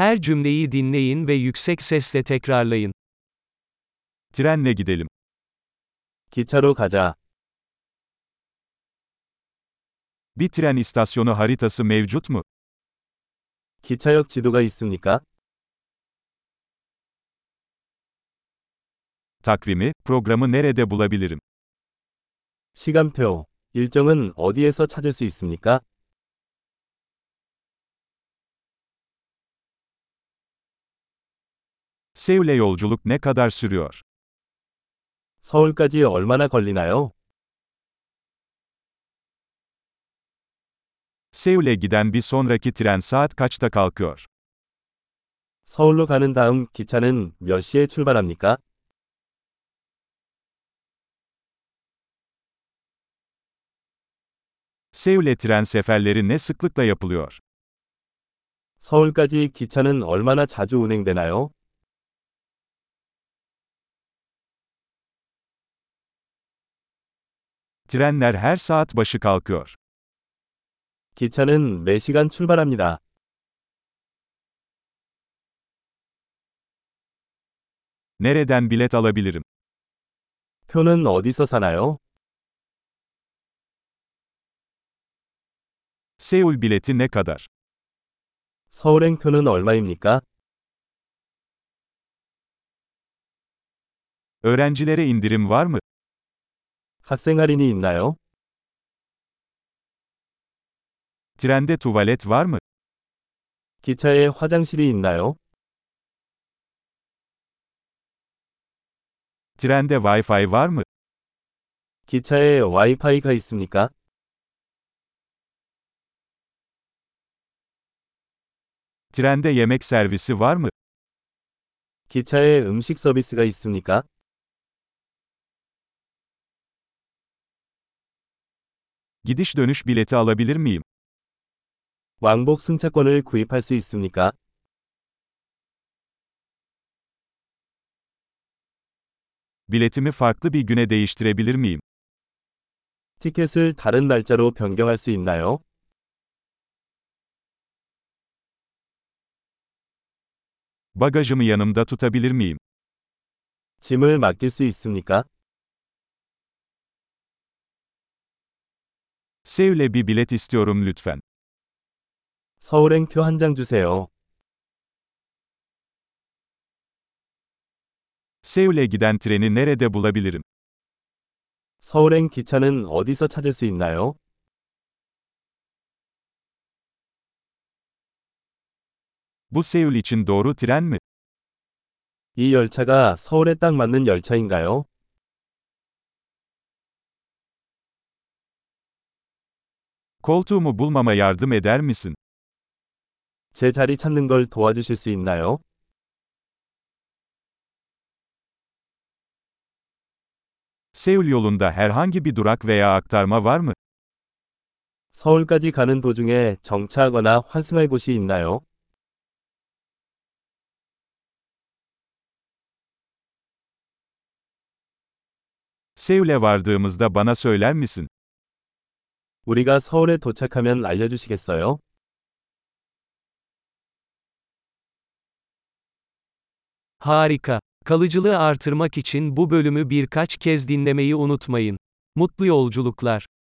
Her cümleyi dinleyin ve yüksek sesle tekrarlayın. Trenle gidelim. 기차로 가자. Bir tren istasyonu haritası mevcut mu? 기차역 지도가 있습니까? Takvimi, programı nerede bulabilirim? 시간표, 일정은 어디에서 찾을 수 있습니까? Seul'e yolculuk ne kadar sürüyor? 서울까지 얼마나 걸리나요? Seul'e giden bir sonraki tren saat kaçta kalkıyor? 서울로 가는 다음 기차는 몇 시에 출발합니까? Seul'e tren seferleri ne sıklıkla yapılıyor? 서울까지 기차는 얼마나 자주 운행되나요? Trenler her saat başı kalkıyor. 기차는 매시간 출발합니다. Nereden bilet alabilirim? 표는 어디서 사나요? Seul bileti ne kadar? 서울행 표는 얼마입니까? Öğrencilere indirim var mı? 학생 할인이 있나요? Trende tuvalet var mı? 기차에 화장실이 있나요? Trende Wi-Fi var mı? 기차에 와이파이가 있습니까? Trende yemek servisi var mı? 기차에 음식 서비스가 있습니까? Gidiş dönüş bileti alabilir miyim? 왕복 승차권을 구입할 수 있습니까? Biletimi farklı bir güne değiştirebilir miyim? 티켓을 다른 날짜로 변경할 수 있나요? Bagajımı yanımda tutabilir miyim? 짐을 맡길 수 있습니까? Seul'e bir bilet istiyorum lütfen. 서울행 표 한 장 주세요. Seul'e giden treni nerede bulabilirim? 서울행 기차는 어디서 찾을 수 있나요? Bu Seul için doğru tren mi? 이 열차가 서울에 딱 맞는 열차인가요? Koltuğumu bulmama yardım eder misin? 제 자리 찾는 걸 도와주실 수 있나요? Seul yolunda herhangi bir durak veya aktarma var mı? 서울까지 가는 도중에 정차하거나 환승할 곳이 있나요? Seul'e vardığımızda bana söyler misin? 우리가 서울에 도착하면 알려주시겠어요? Harika. Kalıcılığı artırmak için bu bölümü birkaç kez dinlemeyi unutmayın. Mutlu yolculuklar.